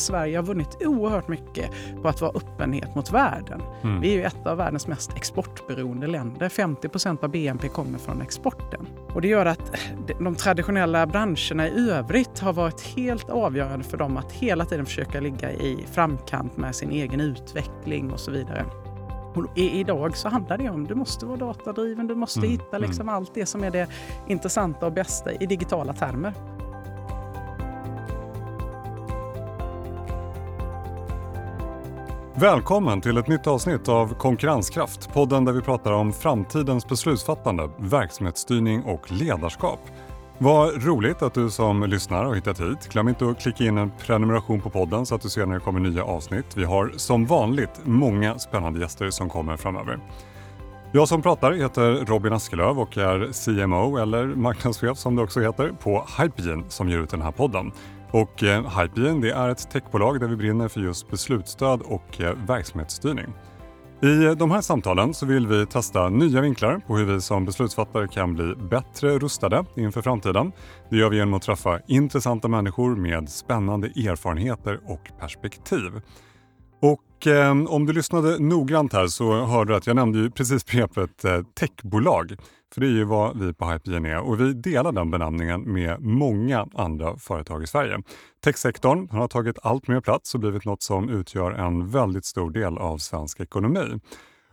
Sverige har vunnit oerhört mycket på att vara öppenhet mot världen. Mm. Vi är ju ett av världens mest exportberoende länder. 50 procent av BNP kommer från exporten. Och det gör att de traditionella branscherna i övrigt har varit helt avgörande för dem att hela tiden försöka ligga i framkant med sin egen utveckling och så vidare. Och idag så handlar det om att du måste vara datadriven, du måste mm. hitta liksom mm. allt det som är det intressanta och bästa i digitala termer. Välkommen till ett nytt avsnitt av Konkurrenskraft, podden där vi pratar om framtidens beslutsfattande, verksamhetsstyrning och ledarskap. Vad roligt att du som lyssnar har hittat hit. Glöm inte att klicka in en prenumeration på podden så att du ser när det kommer nya avsnitt. Vi har som vanligt många spännande gäster som kommer framöver. Jag som pratar heter Robin Askelöv och är CMO, eller marknadschef som det också heter, på Hypegen som ger ut den här podden. Och eh, det är ett techbolag där vi brinner för just beslutsstöd och eh, verksamhetsstyrning. I de här samtalen så vill vi testa nya vinklar på hur vi som beslutsfattare kan bli bättre rustade inför framtiden. Det gör vi genom att träffa intressanta människor med spännande erfarenheter och perspektiv. Och eh, om du lyssnade noggrant här så hörde du att jag nämnde ju precis begreppet eh, techbolag. För det är ju vad vi på Hypegen är och vi delar den benämningen med många andra företag i Sverige. Techsektorn har tagit allt mer plats och blivit något som utgör en väldigt stor del av svensk ekonomi.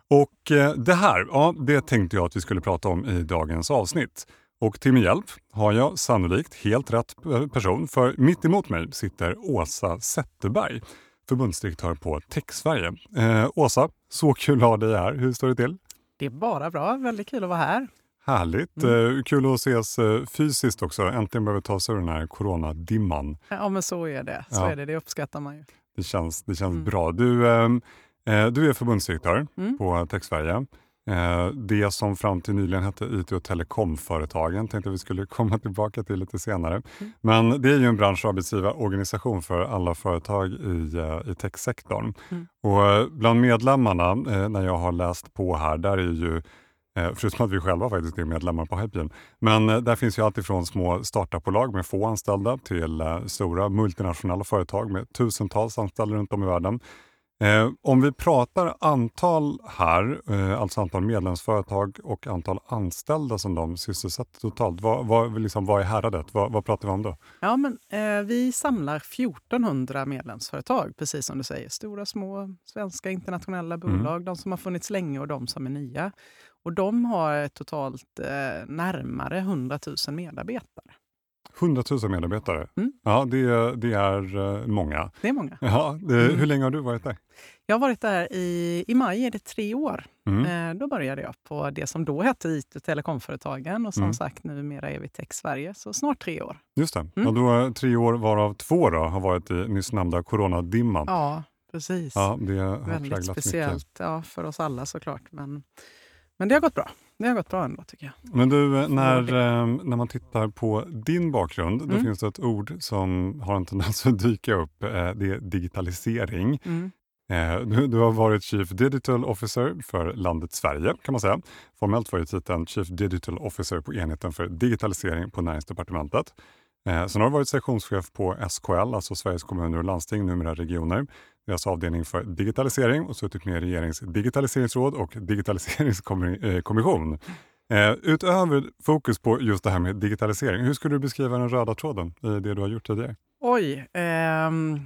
Och eh, det här, ja, det tänkte jag att vi skulle prata om i dagens avsnitt. Och till min hjälp har jag sannolikt helt rätt person, för mitt emot mig sitter Åsa Zetterberg, förbundsdirektör på Tech-Sverige. Eh, Åsa, så kul att ha dig här. Hur står det till? Det är bara bra. Väldigt kul att vara här. Härligt. Mm. Eh, kul att ses eh, fysiskt också. Äntligen behöver ta sig ur den här coronadimman. Ja, men så är det. Så ja. är det. Det uppskattar man ju. Det känns, det känns mm. bra. Du, ehm, eh, du är förbundsdirektör mm. på Tech Sverige. Eh, det som fram till nyligen hette IT och telekomföretagen tänkte vi skulle komma tillbaka till lite senare. Mm. Men det är ju en bransch och arbetsgivarorganisation för alla företag i, eh, i techsektorn. Mm. Och eh, bland medlemmarna, när jag har läst på här, där är ju Förutom att vi själva faktiskt är medlemmar på Hypegen. Men där finns ju allt ifrån små startupbolag med få anställda till stora multinationella företag med tusentals anställda runt om i världen. Eh, om vi pratar antal här, eh, alltså antal medlemsföretag och antal anställda som de sysselsätter totalt, vad, vad, liksom, vad är häradet? Vad, vad pratar vi om då? Ja, men, eh, vi samlar 1400 medlemsföretag, precis som du säger. Stora, små, svenska, internationella mm. bolag, mm. de som har funnits länge och de som är nya. Och de har totalt eh, närmare 100 000 medarbetare. 100 000 medarbetare. Mm. Ja, det, det är uh, många. Det är många. Ja, det, mm. Hur länge har du varit där? Jag har varit där i, i maj, är det tre år. Mm. Eh, då började jag på det som då hette IT och telekomföretagen och som mm. sagt numera är vi Tech Sverige, så snart tre år. Just det. Mm. Ja, då, tre år varav två då, har varit i nyss nämnda coronadimman. Ja, precis. Ja, det har Väldigt speciellt ja, för oss alla såklart. Men, men det har gått bra det har gått bra ändå tycker jag. Men du, när, eh, när man tittar på din bakgrund, mm. då finns det ett ord som har en tendens att dyka upp. Eh, det är digitalisering. Mm. Eh, du, du, har varit Chief Digital Officer för landet Sverige kan man säga. Formellt var ju titeln Chief Digital Officer på enheten för digitalisering på Näringsdepartementet. Sen har du varit sektionschef på SKL, alltså Sveriges kommuner och landsting, numera regioner deras avdelning för digitalisering och suttit med i regeringens digitaliseringsråd och digitaliseringskommission. Eh, utöver fokus på just det här med digitalisering, hur skulle du beskriva den röda tråden i det du har gjort tidigare? Oj. Ehm,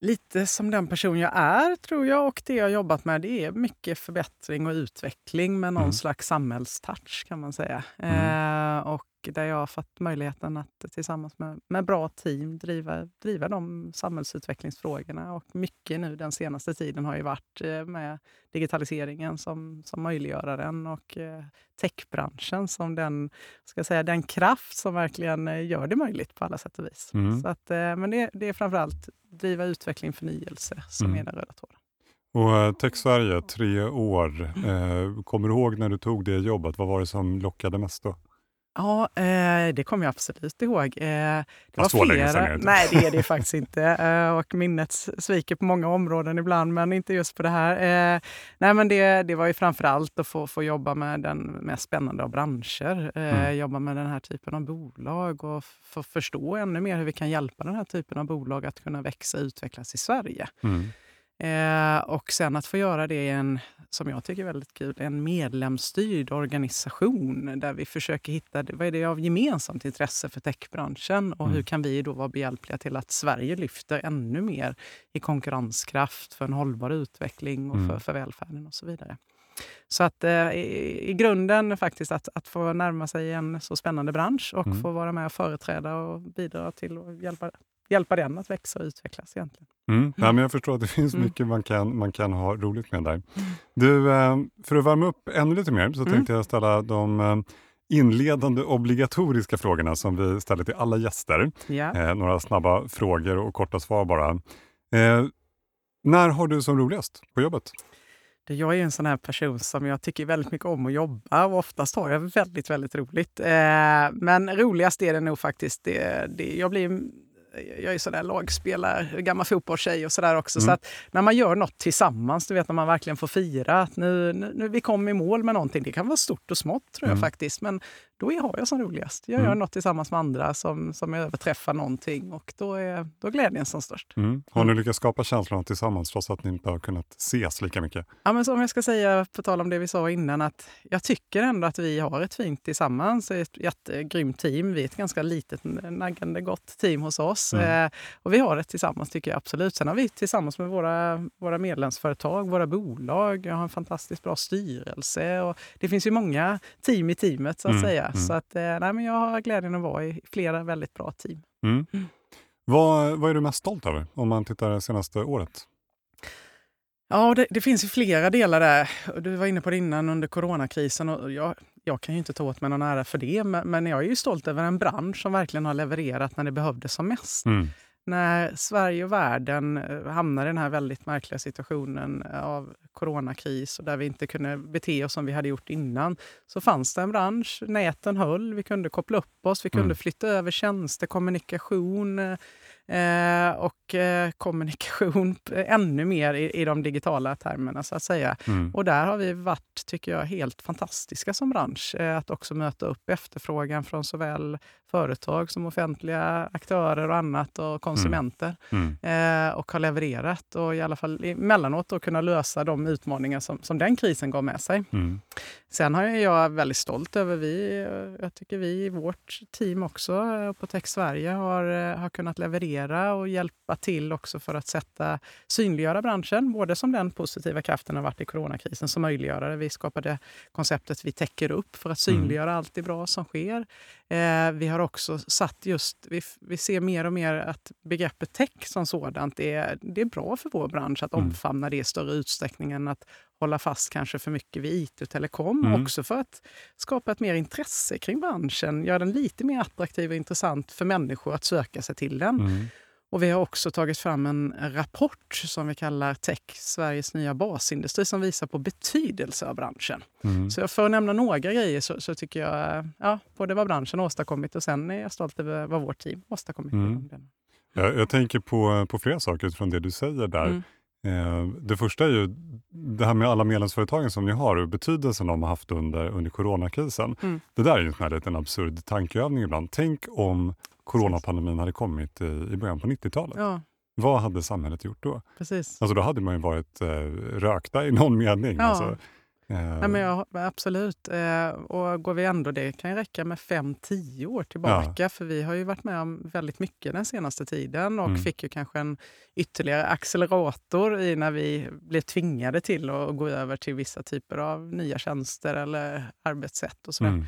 lite som den person jag är, tror jag. Och det jag jobbat med det är mycket förbättring och utveckling med någon mm. slags samhällstouch, kan man säga. Mm. Eh, och där jag har fått möjligheten att tillsammans med, med bra team driva, driva de samhällsutvecklingsfrågorna. Och mycket nu den senaste tiden har ju varit eh, med digitaliseringen som, som möjliggöraren och eh, techbranschen som den, ska säga, den kraft som verkligen eh, gör det möjligt på alla sätt och vis. Mm. Så att, men det, det är framförallt driva utveckling, förnyelse som mm. är den röda tråden. Och Tech Sverige, tre år. Mm. kommer du ihåg när du tog det jobbet? Vad var det som lockade mest då? Ja, eh, det kommer jag absolut ihåg. Eh, det Fast var länge sedan Nej, det är det faktiskt inte. Eh, och minnet sviker på många områden ibland, men inte just på det här. Eh, nej, men det, det var ju framför allt att få, få jobba med den mest spännande av branscher. Mm. Jobba med den här typen av bolag och få förstå ännu mer hur vi kan hjälpa den här typen av bolag att kunna växa och utvecklas i Sverige. Mm. Eh, och sen att få göra det i en, som jag tycker är väldigt kul, en medlemsstyrd organisation där vi försöker hitta vad är det av gemensamt intresse för techbranschen och mm. hur kan vi då vara behjälpliga till att Sverige lyfter ännu mer i konkurrenskraft för en hållbar utveckling och mm. för, för välfärden och så vidare. Så att eh, i, i, grunden faktiskt att, att få närma sig en så spännande bransch och mm. få vara med och företräda och bidra till att hjälpa hjälpa den att växa och utvecklas egentligen. Mm. Ja, men jag förstår att det finns mm. mycket man kan, man kan ha roligt med där. Mm. Du, eh, för att värma upp ännu lite mer så mm. tänkte jag ställa de eh, inledande obligatoriska frågorna som vi ställer till alla gäster. Ja. Eh, några snabba frågor och korta svar bara. Eh, när har du som roligast på jobbet? Jag är en sån här person som jag tycker väldigt mycket om att jobba och oftast har jag väldigt, väldigt roligt. men roligast är det nog faktiskt, det, det, jag blir jag är sådär lagspelare, gammal fotbollstjej och sådär också. Mm. Så att när man gör något tillsammans, du vet när man verkligen får fira att nu, nu, nu vi kom i mål med någonting. Det kan vara stort och smått tror jag mm. faktiskt. Men då har jag som roligast. Jag gör mm. något tillsammans med andra som, som överträffar någonting och då är, då är glädjen som störst. Mm. Har ni lyckats skapa känslan tillsammans trots att ni inte har kunnat ses lika mycket? Ja, men som jag ska säga, på tal om det vi sa innan, att jag tycker ändå att vi har ett fint tillsammans, ett jättegrymt team. Vi är ett ganska litet, naggande gott team hos oss. Mm. Eh, och vi har det tillsammans tycker jag absolut. Sen har vi tillsammans med våra, våra medlemsföretag, våra bolag, jag har en fantastiskt bra styrelse och det finns ju många team i teamet så att mm. säga. Mm. Så att, eh, nej, men jag har glädjen att vara i flera väldigt bra team. Mm. mm. Vad, vad är du mest stolt över om man tittar det senaste året? Ja, det, det, finns ju flera delar där. Du var inne på det innan under coronakrisen. Och jag, jag kan ju inte ta åt mig någon ära för det, men, jag är ju stolt över en bransch som verkligen har levererat när det behövdes som mest. Mm när Sverige och världen eh, hamnade i den här väldigt märkliga situationen eh, av coronakris och där vi inte kunde bete oss som vi hade gjort innan, så fanns det en bransch. Näten höll, vi kunde koppla upp oss, vi kunde mm. flytta över tjänster, kommunikation eh, Eh, och eh, kommunikation ännu mer i, i, de digitala termerna så att säga. Mm. Och där har vi varit, tycker jag, helt fantastiska som bransch. Eh, att också möta upp efterfrågan från såväl företag som offentliga aktörer och annat och konsumenter. Mm. Mm. och har levererat och i alla fall emellanåt då kunna lösa de utmaningar som, som den krisen gav med sig. Mm. Sen har jag väldigt stolt över vi, jag tycker vi i vårt team också på Tech Sverige har, har kunnat leverera och hjälpa till också för att sätta, synliggöra branschen, både som den positiva kraften har varit i coronakrisen som möjliggörare. Vi skapade konceptet Vi täcker upp för att mm. synliggöra mm. allt det bra som sker. Eh, vi har också satt just, vi, vi ser mer och mer att begreppet tech som sådant är, det är bra för vår bransch att mm. omfamna det i större utsträckning än att hålla fast kanske för mycket vid IT och telekom. Mm. Också för att skapa ett mer intresse kring branschen, göra den lite mer attraktiv och intressant för människor att söka sig till den. Mm. Och vi har också tagit fram en rapport som vi kallar Tech, Sveriges nya basindustri, som visar på betydelse av branschen. Mm. Så för att nämna några grejer så, så, tycker jag ja, både vad branschen har åstadkommit och sen är jag stolt över vad vårt team har åstadkommit. Mm. Jag, jag, tänker på, på flera saker utifrån det du säger där. Mm. Eh, det första är ju det här med alla medlemsföretagen som ni har och betydelsen de har haft under, under coronakrisen. Mm. Det där är ju en liten absurd tankeövning ibland. Tänk om coronapandemin hade kommit i, i början på 90-talet. Ja. Vad hade samhället gjort då? Precis. Alltså då hade man ju varit eh, rökta i någon mening. Ja. Alltså, Eh. Ja, men jag, absolut. Eh, och går vi ändå, det kan räcka med fem tio år tillbaka. Ja. För vi har ju varit med om väldigt mycket den senaste tiden och mm. fick ju kanske en ytterligare accelerator i när vi blev tvingade till att gå över till vissa typer av nya tjänster eller arbetssätt och sådär. Mm.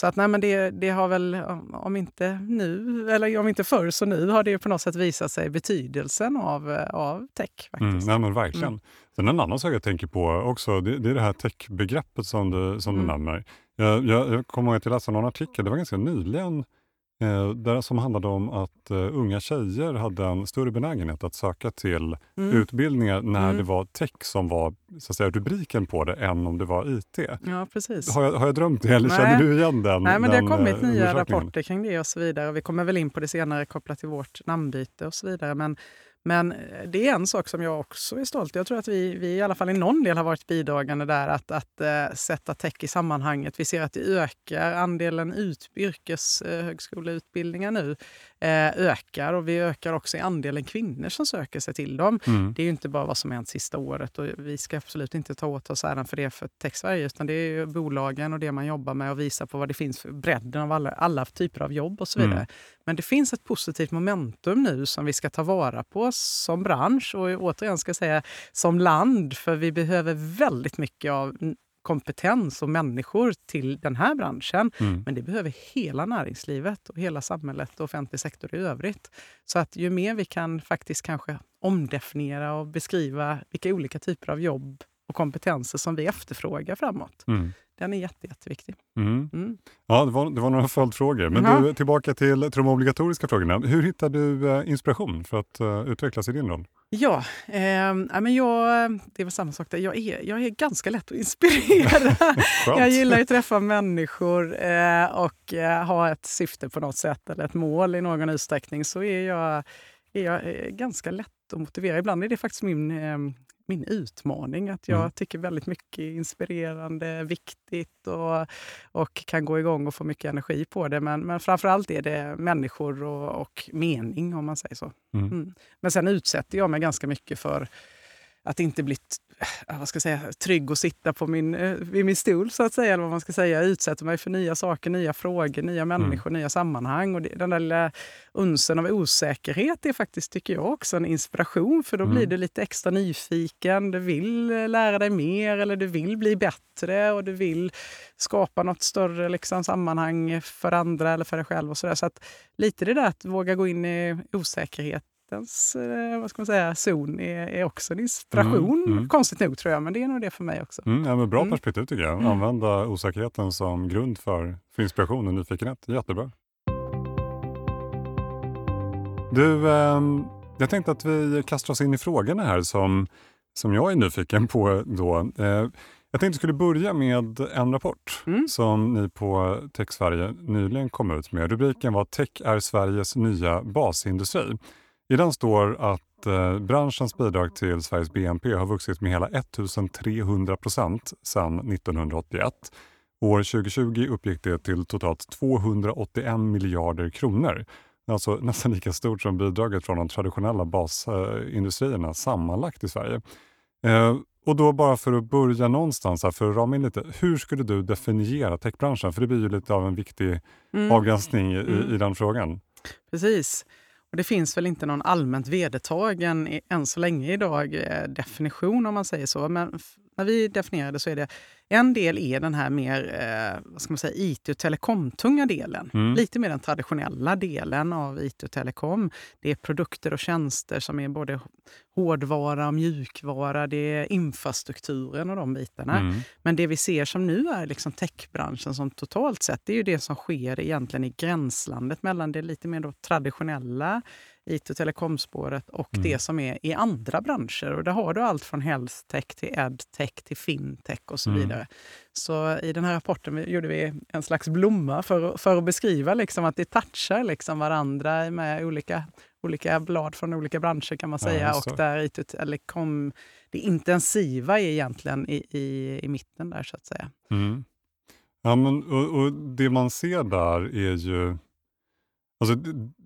Så att nej, men det, det har väl, om inte nu, eller om inte förr så nu, har det på något sätt visat sig betydelsen av, av tech. Mm, faktiskt. Mm, nej, men verkligen. Mm. Sen en annan sak jag tänker på också, det, det är det här techbegreppet som du, som mm. du nämner. Jag, jag, jag kommer ihåg att jag läste någon artikel, det var ganska nyligen, eh, där som handlade om att eh, unga tjejer hade en större benägenhet att söka till Mm. utbildningar när Mm. det var tech som var så att säga, rubriken på det än om det var IT. Ja, precis. Har jag, har jag drömt det eller Nej. känner du igen den? Nej, men det den, har kommit eh, nya rapporter kring det och så vidare. Och vi kommer väl in på det senare kopplat till vårt namnbyte och så vidare. Men, men eh, det är en sak som jag också är stolt Jag tror att vi, vi i alla fall i någon del har varit bidragande där att, att äh, sätta tech i sammanhanget. Vi ser att det ökar. Andelen ut, yrkeshögskoleutbildningar eh, nu ökar och vi ökar också i andelen kvinnor som söker sig till dem. Mm. Det är ju inte bara vad som hänt sista året och vi ska absolut inte ta åt oss äran för det för Tech Sverige utan det är bolagen och det man jobbar med och visa på vad det finns för bredden av alla, alla typer av jobb och så vidare. Mm. Men det finns ett positivt momentum nu som vi ska ta vara på som bransch och återigen ska säga som land för vi behöver väldigt mycket av kompetens och människor till den här branschen. Mm. Men det behöver hela näringslivet och hela samhället och offentlig sektor i övrigt. Så att ju mer vi kan faktiskt kanske omdefiniera och beskriva vilka olika typer av jobb och kompetenser som vi efterfrågar framåt. Mm. Den är jätte, jätteviktig. Mm. Mm. Ja, det var, det var några följdfrågor. Men Ja. du, tillbaka till, till de obligatoriska frågorna. Hur hittar du eh, inspiration för att eh, utvecklas i din roll? Ja, eh, ja, men jag, det väl samma sak där. Jag är, jag är ganska lätt att inspirera. Jag gillar att träffa människor eh, och eh, ha ett syfte på något sätt eller ett mål i någon utsträckning så är jag, är jag eh, ganska lätt att motivera. Ibland är det faktiskt min, eh, min utmaning att jag Mm. tycker väldigt mycket är inspirerande, viktigt och, och kan gå igång och få mycket energi på det. Men, men framför allt är det människor och, och mening om man säger så. Mm. Mm. Men sen utsätter jag mig ganska mycket för att inte bli äh, vad ska jag säga, trygg och sitta på min, eh, vid min stol så att säga. Eller vad man ska säga. Jag utsätter mig för nya saker, nya frågor, nya människor, nya sammanhang. Och det, den där lilla unsen av osäkerhet är faktiskt, tycker jag, också en inspiration. För då Mm. blir du lite extra nyfiken. Du vill eh, lära dig mer eller du vill bli bättre och du vill skapa något större liksom, sammanhang för andra eller för dig själv. och Så, där. så att lite det där att våga gå in i osäkerhetens eh, vad ska man säga, zon är, är också en inspiration. Mm, mm. Konstigt nog tror jag, men det är nog det för mig också. Mm, ja, men bra Mm. perspektiv tycker jag. Mm. Använda osäkerheten som grund för, för inspiration och nyfikenhet. Jättebra. Du, ehm, jag tänkte att vi kastar oss in i frågorna här som, som jag är nyfiken på. Då. Eh, jag tänkte skulle börja med en rapport Mm. som ni på Tech Sverige nyligen kom ut med. Rubriken var Tech är Sveriges nya basindustri. I den står att eh, branschens bidrag till Sveriges BNP har vuxit med hela 1300 procent sedan 1981. År 2020 uppgick det till totalt 281 miljarder kronor. Alltså nästan lika stort som bidraget från de traditionella basindustrierna sammanlagt i Sverige. Eh, och då bara för att börja någonstans, här, för att rama in lite. Hur skulle du definiera techbranschen? För det blir ju lite av en viktig Mm. avgränsning i, Mm. i den frågan. Precis. Och det finns väl inte någon allmänt vedertagen än så länge idag eh, definition om man säger så. Men när vi definierar det så är det en del är den här mer eh, vad ska man säga, IT och telekomtunga delen. Mm. Lite mer den traditionella delen av IT och telekom. Det är produkter och tjänster som är både hårdvara och mjukvara. Det är infrastrukturen och de bitarna. Mm. Men det vi ser som nu är liksom techbranschen som totalt sett, det är ju det som sker egentligen i gränslandet mellan det lite mer traditionella IT och telekomspåret och Mm. det som är i andra branscher. Och där har du allt från health tech till edtech till fintech och så Mm. vidare. Så i den här rapporten gjorde vi en slags blomma för, för att beskriva liksom att det touchar liksom varandra med olika, olika blad från olika branscher kan man Ja, säga. det. och där IT och telekom, det intensiva är egentligen i, i, i mitten där så att säga. Mm. Ja, men, och, och det man ser där är ju... Alltså,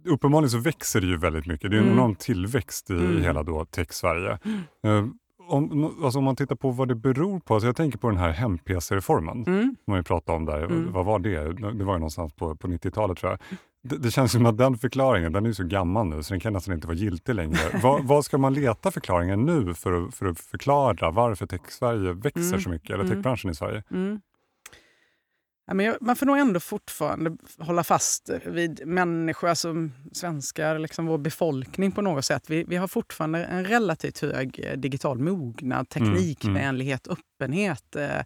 uppenbarligen så växer det ju väldigt mycket. Det är en Mm. enorm tillväxt i Mm. hela då tech-Sverige. Eh, om, alltså om man tittar på vad det beror på. Alltså jag tänker på den här hem-PC-reformen. Mm. som vi pratade om där. Mm. Vad var det? Det var ju någonstans på, på 90-talet tror jag. Det, det känns som att den förklaringen, den är så gammal nu så den kan nästan inte vara giltig längre. vad, ska man leta förklaringar nu för att, för att förklara varför tech-Sverige växer Mm. så mycket, eller Mm. techbranschen i Sverige? Mm. Ja, men jag, man får nog ändå fortfarande hålla fast vid människor, alltså svenskar, liksom vår befolkning på något sätt. Vi, vi har fortfarande en relativt hög eh, digital mognad, teknikvänlighet, öppenhet. Eh, eh,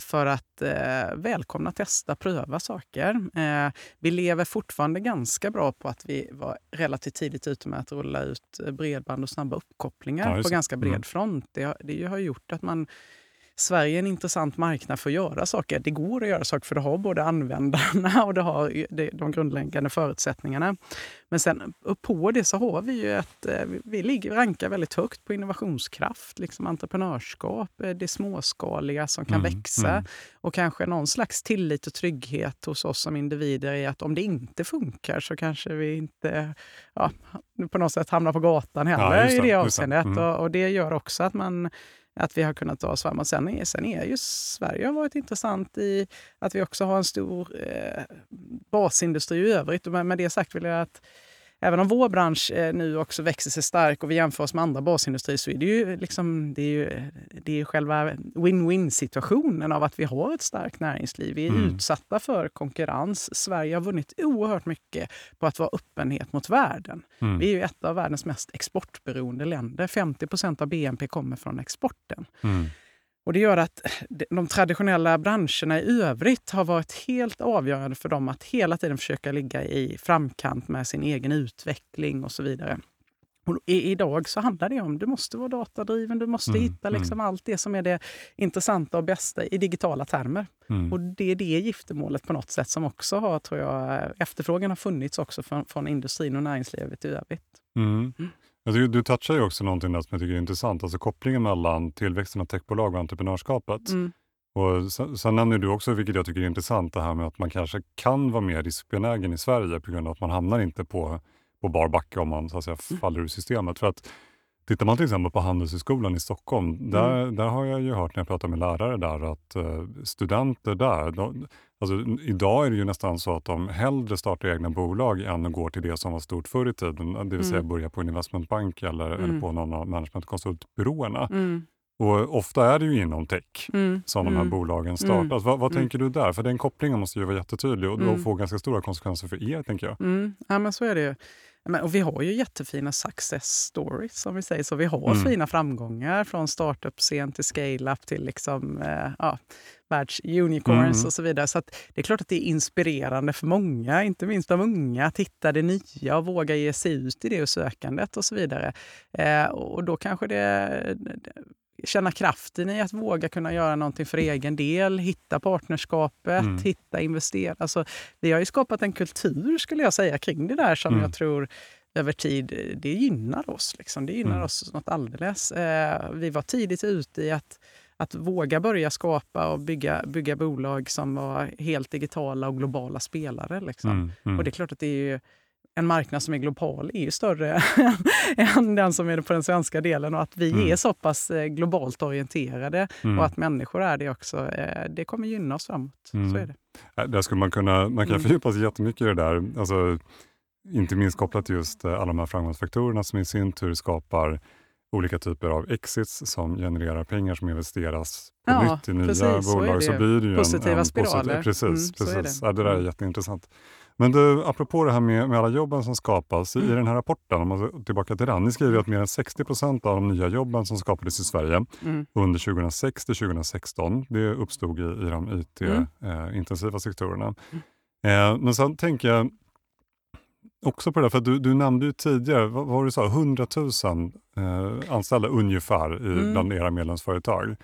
för att eh, välkomna, testa, pröva saker. Eh, vi lever fortfarande ganska bra på att vi var relativt tidigt ute med att rulla ut bredband och snabba uppkopplingar ja, på ganska bred mm. front. Det, det har gjort att man Sverige är en intressant marknad för att göra saker. Det går att göra saker för det har både användarna och det har de grundläggande förutsättningarna. Men sen på det så har vi ju ett... Eh, vi ligger, rankar väldigt högt på innovationskraft, liksom entreprenörskap, eh, det småskaliga som kan mm, växa mm. och kanske någon slags tillit och trygghet hos oss som individer i att om det inte funkar så kanske vi inte ja, på något sätt hamnar på gatan heller ja, det, i det avseendet. Mm. Och, och det gör också att man att vi har kunnat ta oss framåt. Sen är, sen är ju Sverige har varit intressant i att vi också har en stor eh, basindustri i övrigt. Och med, med det sagt vill jag att även om vår bransch eh, nu också växer sig stark och vi jämför oss med andra basindustrier så är det ju, liksom, det är ju det är själva win-win situationen av att vi har ett starkt näringsliv. Vi är mm. utsatta för konkurrens. Sverige har vunnit oerhört mycket på att vara öppenhet mot världen. Mm. Vi är ju ett av världens mest exportberoende länder. 50% av BNP kommer från exporten. Mm. Och Det gör att de traditionella branscherna i övrigt har varit helt avgörande för dem att hela tiden försöka ligga i framkant med sin egen utveckling och så vidare. Och idag så handlar det om att du måste vara datadriven, du måste mm, hitta mm. liksom mm. allt det som är det intressanta och bästa i digitala termer. Mm. Och det är det giftermålet på något sätt som också har, tror jag, efterfrågan har funnits också från, från industrin och näringslivet i övrigt. Mm. mm. Du, du touchar ju också någonting där som jag tycker är intressant, alltså kopplingen mellan tillväxten av techbolag och entreprenörskapet. Mm. Och sen, sen nämner du också, vilket jag tycker är intressant, det här med att man kanske kan vara mer riskbenägen i Sverige på grund av att man hamnar inte på, på bar backe om man så att säga, mm. faller ur systemet. För att Tittar man till exempel på Handelshögskolan i Stockholm, där, mm. där har jag ju hört när jag pratar med lärare där att uh, studenter där, de, alltså, idag är det ju nästan så att de hellre startar egna bolag än går till det som var stort förr i tiden, det vill mm. säga börja på investmentbank eller, mm. eller på någon av managementkonsultbyråerna. Mm. Och ofta är det ju inom tech mm. som de här mm. bolagen startas. Mm. Vad, vad tänker du där? För den kopplingen måste ju vara jättetydlig och, och få ganska stora konsekvenser för er, tänker jag. Ja, men så är det ju. Men, och vi har ju jättefina success stories, som vi säger. Så vi har mm. fina framgångar från startup-scen till scale-up till liksom, eh, ja, världsunicorns mm. och så vidare. Så det är klart att det är inspirerande för många, inte minst de unga, att hitta det nya och våga ge sig ut i det och sökandet och så vidare. Eh, och då kanske det känna kraften i att våga kunna göra någonting för egen del, hitta partnerskapet, mm. hitta investera. Alltså, vi har ju skapat en kultur skulle jag säga kring det där som mm. jag tror över tid, det gynnar oss. Liksom. Det gynnar mm. oss något alldeles. Eh, vi var tidigt ute i att, att våga börja skapa och bygga, bygga bolag som var helt digitala och globala spelare. Liksom. Mm. Mm. Och det är klart att det är ju, en marknad som är global är ju större än den som är på den svenska delen och att vi mm. är så pass eh, globalt orienterade mm. och att människor är det också, eh, det kommer gynna oss framåt. Mm. Så är det. Där skulle man kunna man kan mm. fördjupa sig jättemycket i det där. Alltså, inte minst kopplat till just eh, alla de här framgångsfaktorerna som i sin tur skapar olika typer av exits som genererar pengar som investeras på ja, nytt i nya precis, bolag. Så, så, blir det ju Positiva en, en spiraler. Positiv, precis, mm, precis. Det. Ja, det där är mm. jätteintressant. Men du, apropå det här med, med alla jobben som skapas, mm. i den här rapporten, om man tillbaka till den, ni skriver att mer än 60 procent av de nya jobben som skapades i Sverige mm. under 2006 till 2016, det uppstod i, i de IT-intensiva mm. eh, sektorerna. Mm. Eh, men sen tänker jag också på det, för du, du nämnde ju tidigare, vad var det du sa, 100 000 eh, anställda ungefär i, mm. bland era medlemsföretag.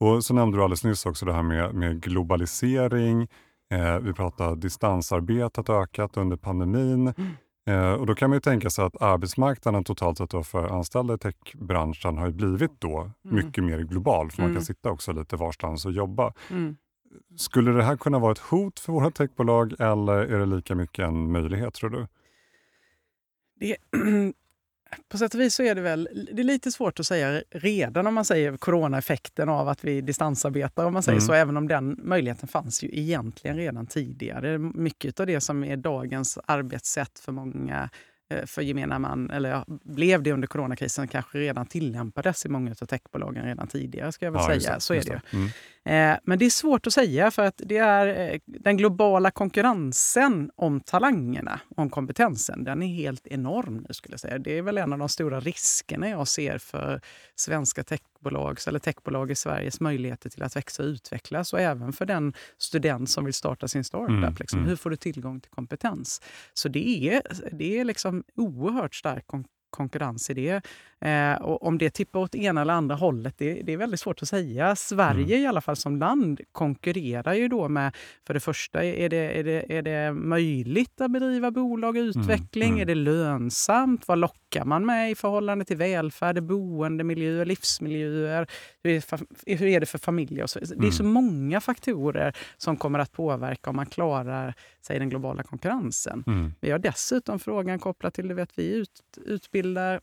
Och så nämnde du alldeles nyss också det här med, med globalisering, Eh, vi pratar distansarbetet har ökat under pandemin. Mm. Eh, och då kan man ju tänka sig att arbetsmarknaden totalt sett för anställda i techbranschen har blivit då mm. mycket mer global, för man kan mm. sitta också lite varstans och jobba. Mm. Skulle det här kunna vara ett hot för våra techbolag eller är det lika mycket en möjlighet tror du? Det, på sätt och vis så är det väl det är lite svårt att säga redan om man säger coronaeffekten av att vi distansarbetar, om man säger mm. så, även om den möjligheten fanns ju egentligen redan tidigare. Mycket av det som är dagens arbetssätt för många eh, för gemene man, eller ja, blev det under coronakrisen, kanske redan tillämpades i många av techbolagen redan tidigare. ska jag väl ja, säga. Så är det, det. Mm. Eh, men det är svårt att säga för att det är eh, den globala konkurrensen om talangerna, om kompetensen, den är helt enorm nu skulle jag säga. Det är väl en av de stora riskerna jag ser för svenska techbolags eller techbolag i Sveriges möjligheter till att växa och utvecklas och även för den student som vill starta sin startup. Mm, liksom. mm. Hur får du tillgång till kompetens? Så det är, det är liksom oerhört stark konkurrens i det. Eh, och om det tippar åt ena eller andra hållet, det, det är väldigt svårt att säga. Sverige mm. i alla fall som land konkurrerar ju då med, för det första, är det, är det, är det möjligt att bedriva bolag och mm, utveckling? Mm. Mm. Är det lönsamt? Vad lockar man med i förhållande till välfärd, boendemiljöer, livsmiljöer? Hur är, det, det för familjer? Och så? Det är så mm. många faktorer som kommer att påverka om man klarar sig den globala konkurrensen. Mm. Vi har dessutom frågan kopplat till, du vet, vi ut, utbildar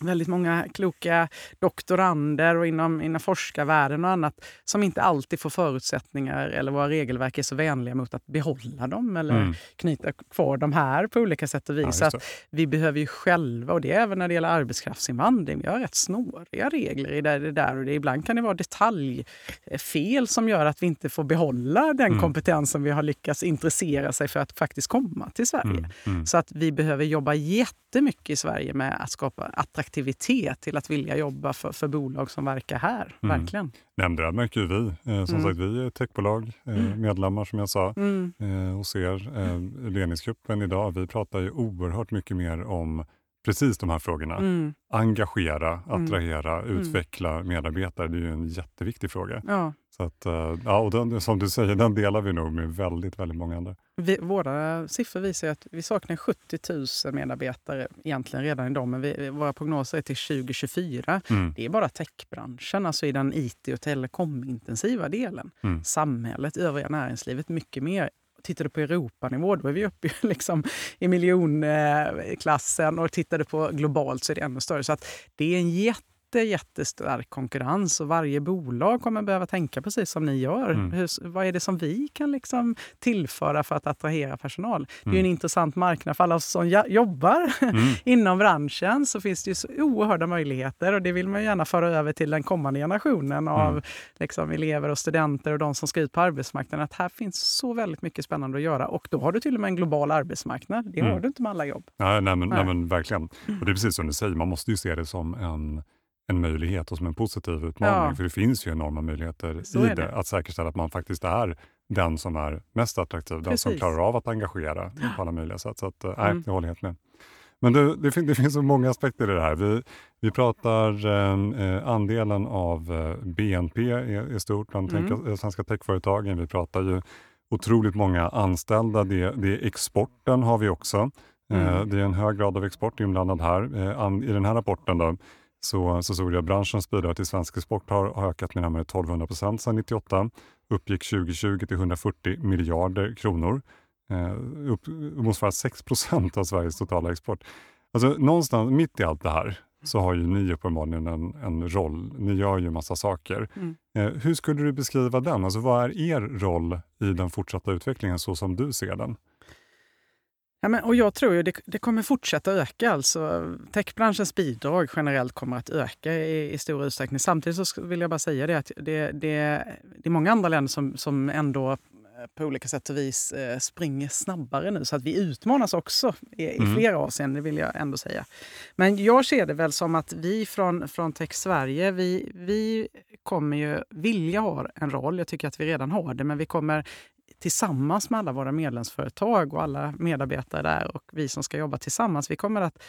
väldigt många kloka doktorander och inom, inom forskarvärlden och annat som inte alltid får förutsättningar eller våra regelverk är så vänliga mot att behålla dem eller mm. knyta kvar dem här på olika sätt och vis. Ja, så vi behöver ju själva, och det är även när det gäller arbetskraftsinvandring, vi har rätt snåriga regler i det där och det, ibland kan det vara detaljfel som gör att vi inte får behålla den mm. kompetens som vi har lyckats intressera sig för att faktiskt komma till Sverige. Mm. mm. Så att vi behöver jobba jättemycket i Sverige med att skapa attraktivitet attraktivitet till att vilja jobba för, för bolag som verkar här. Mm. Verkligen. Nej, det märker ju vi. Eh, som mm. sagt, vi är techbolag, eh, mm. medlemmar som jag sa, mm. eh, hos er. Eh, ledningsgruppen idag, vi pratar ju oerhört mycket mer om precis de här frågorna. Mm. Engagera, mm. attrahera, mm. utveckla medarbetare. Det är ju en jätteviktig fråga. Ja. Så att, eh, ja, och den, som du säger, den delar vi nog med väldigt, väldigt många andra. Vi, våra siffror visar att vi saknar 70 000 medarbetare egentligen redan idag, men vi, våra prognoser är till 2024. Mm. Det är bara techbranschen, alltså i den it och telekomintensiva delen. Mm. Samhället, övriga näringslivet, mycket mer tittar du på Europanivå, då är vi uppe liksom i miljonklassen. Och tittar du på globalt så är det ännu större. Så att det är en jätte jätte, jättestark konkurrens och varje bolag kommer behöva tänka precis som ni gör. Mm. Hur, vad är det som vi kan liksom tillföra för att attrahera personal? Det är mm. en intressant marknad för alla som jobbar mm. inom branschen. så finns det ju så oerhörda möjligheter och det vill man gärna föra över till den kommande generationen av mm. liksom, elever och studenter och de som ska ut på arbetsmarknaden. Att här finns så väldigt mycket spännande att göra och då har du till och med en global arbetsmarknad. Det har mm. du inte med alla jobb. Ja, nej, men, nej. nej men verkligen. Och det är precis som du säger, man måste ju se det som en en möjlighet och som en positiv utmaning. Ja. För det finns ju enorma möjligheter Så i det. det. Att säkerställa att man faktiskt är den som är mest attraktiv, Precis. den som klarar av att engagera på alla möjliga sätt. Så att, äh, mm. jag håller helt med. Men det, det, det, finns så många aspekter i det här. Vi, vi pratar eh, andelen av eh, BNP är, är stort bland mm. Eh, svenska techföretagen. Vi pratar ju otroligt många anställda. Det, det exporten har vi också. Mm. Eh, det är en hög grad av export inblandad här. Eh, an, I den här rapporten då, så, så såg jag att branschens bidrag till svensk export har, har ökat med närmare 1200 procent sedan 1998. Uppgick 2020 till 140 miljarder kronor. Eh, upp, motsvarar 6 procent av Sveriges totala export. Alltså, någonstans mitt i allt det här så har ju ni uppenbarligen en, en roll. Ni gör ju massa saker. Mm. Eh, hur skulle du beskriva den? Alltså, vad är er roll i den fortsatta utvecklingen så som du ser den? Ja, men, och jag tror ju det, det kommer fortsätta öka. Alltså, techbranschens bidrag generellt kommer att öka i, i stor utsträckning. Samtidigt så vill jag bara säga det att det, det, det är många andra länder som, som ändå eh, på olika sätt och vis eh, springer snabbare nu. Så att vi utmanas också i, i mm. flera avseenden, vill jag ändå säga. Men jag ser det väl som att vi från, från Tech Sverige, vi, vi kommer ju vilja ha en roll. Jag tycker att vi redan har det, men vi kommer tillsammans med alla våra medlemsföretag och alla medarbetare där och vi som ska jobba tillsammans. Vi kommer att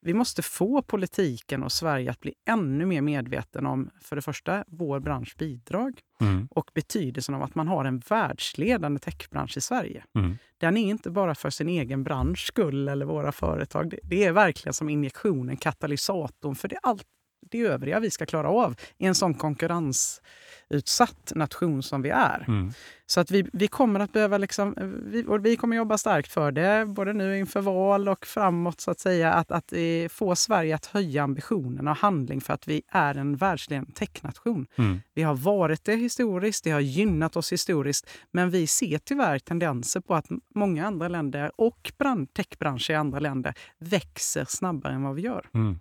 vi måste få politiken och Sverige att bli ännu mer medveten om, för det första, vår bransch bidrag mm. och betydelsen av att man har en världsledande techbransch i Sverige. Mm. Den är inte bara för sin egen bransch skull eller våra företag. Det är verkligen som injektionen, katalysatorn för det, allt det övriga vi ska klara av i en sån konkurrensutsatt nation som vi är. Mm. Så att vi, vi kommer att behöva liksom, vi, och vi kommer jobba starkt för det, både nu inför val och framåt, så att säga, att, att få Sverige att höja ambitionerna och handling för att vi är en världsledande technation. Mm. Vi har varit det historiskt, det har gynnat oss historiskt, men vi ser tyvärr tendenser på att många andra länder och techbranscher i andra länder växer snabbare än vad vi gör. Mm,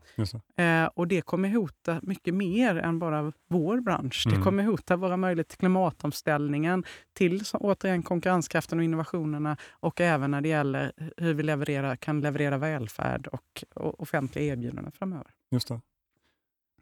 eh, och det kommer hota mycket mer än bara vår bransch. Mm. Det kommer promota våra möjligheter till klimatomställningen, till återigen konkurrenskraften och innovationerna och även när det gäller hur vi levererar, kan leverera välfärd och, och offentliga erbjudanden framöver. Just det.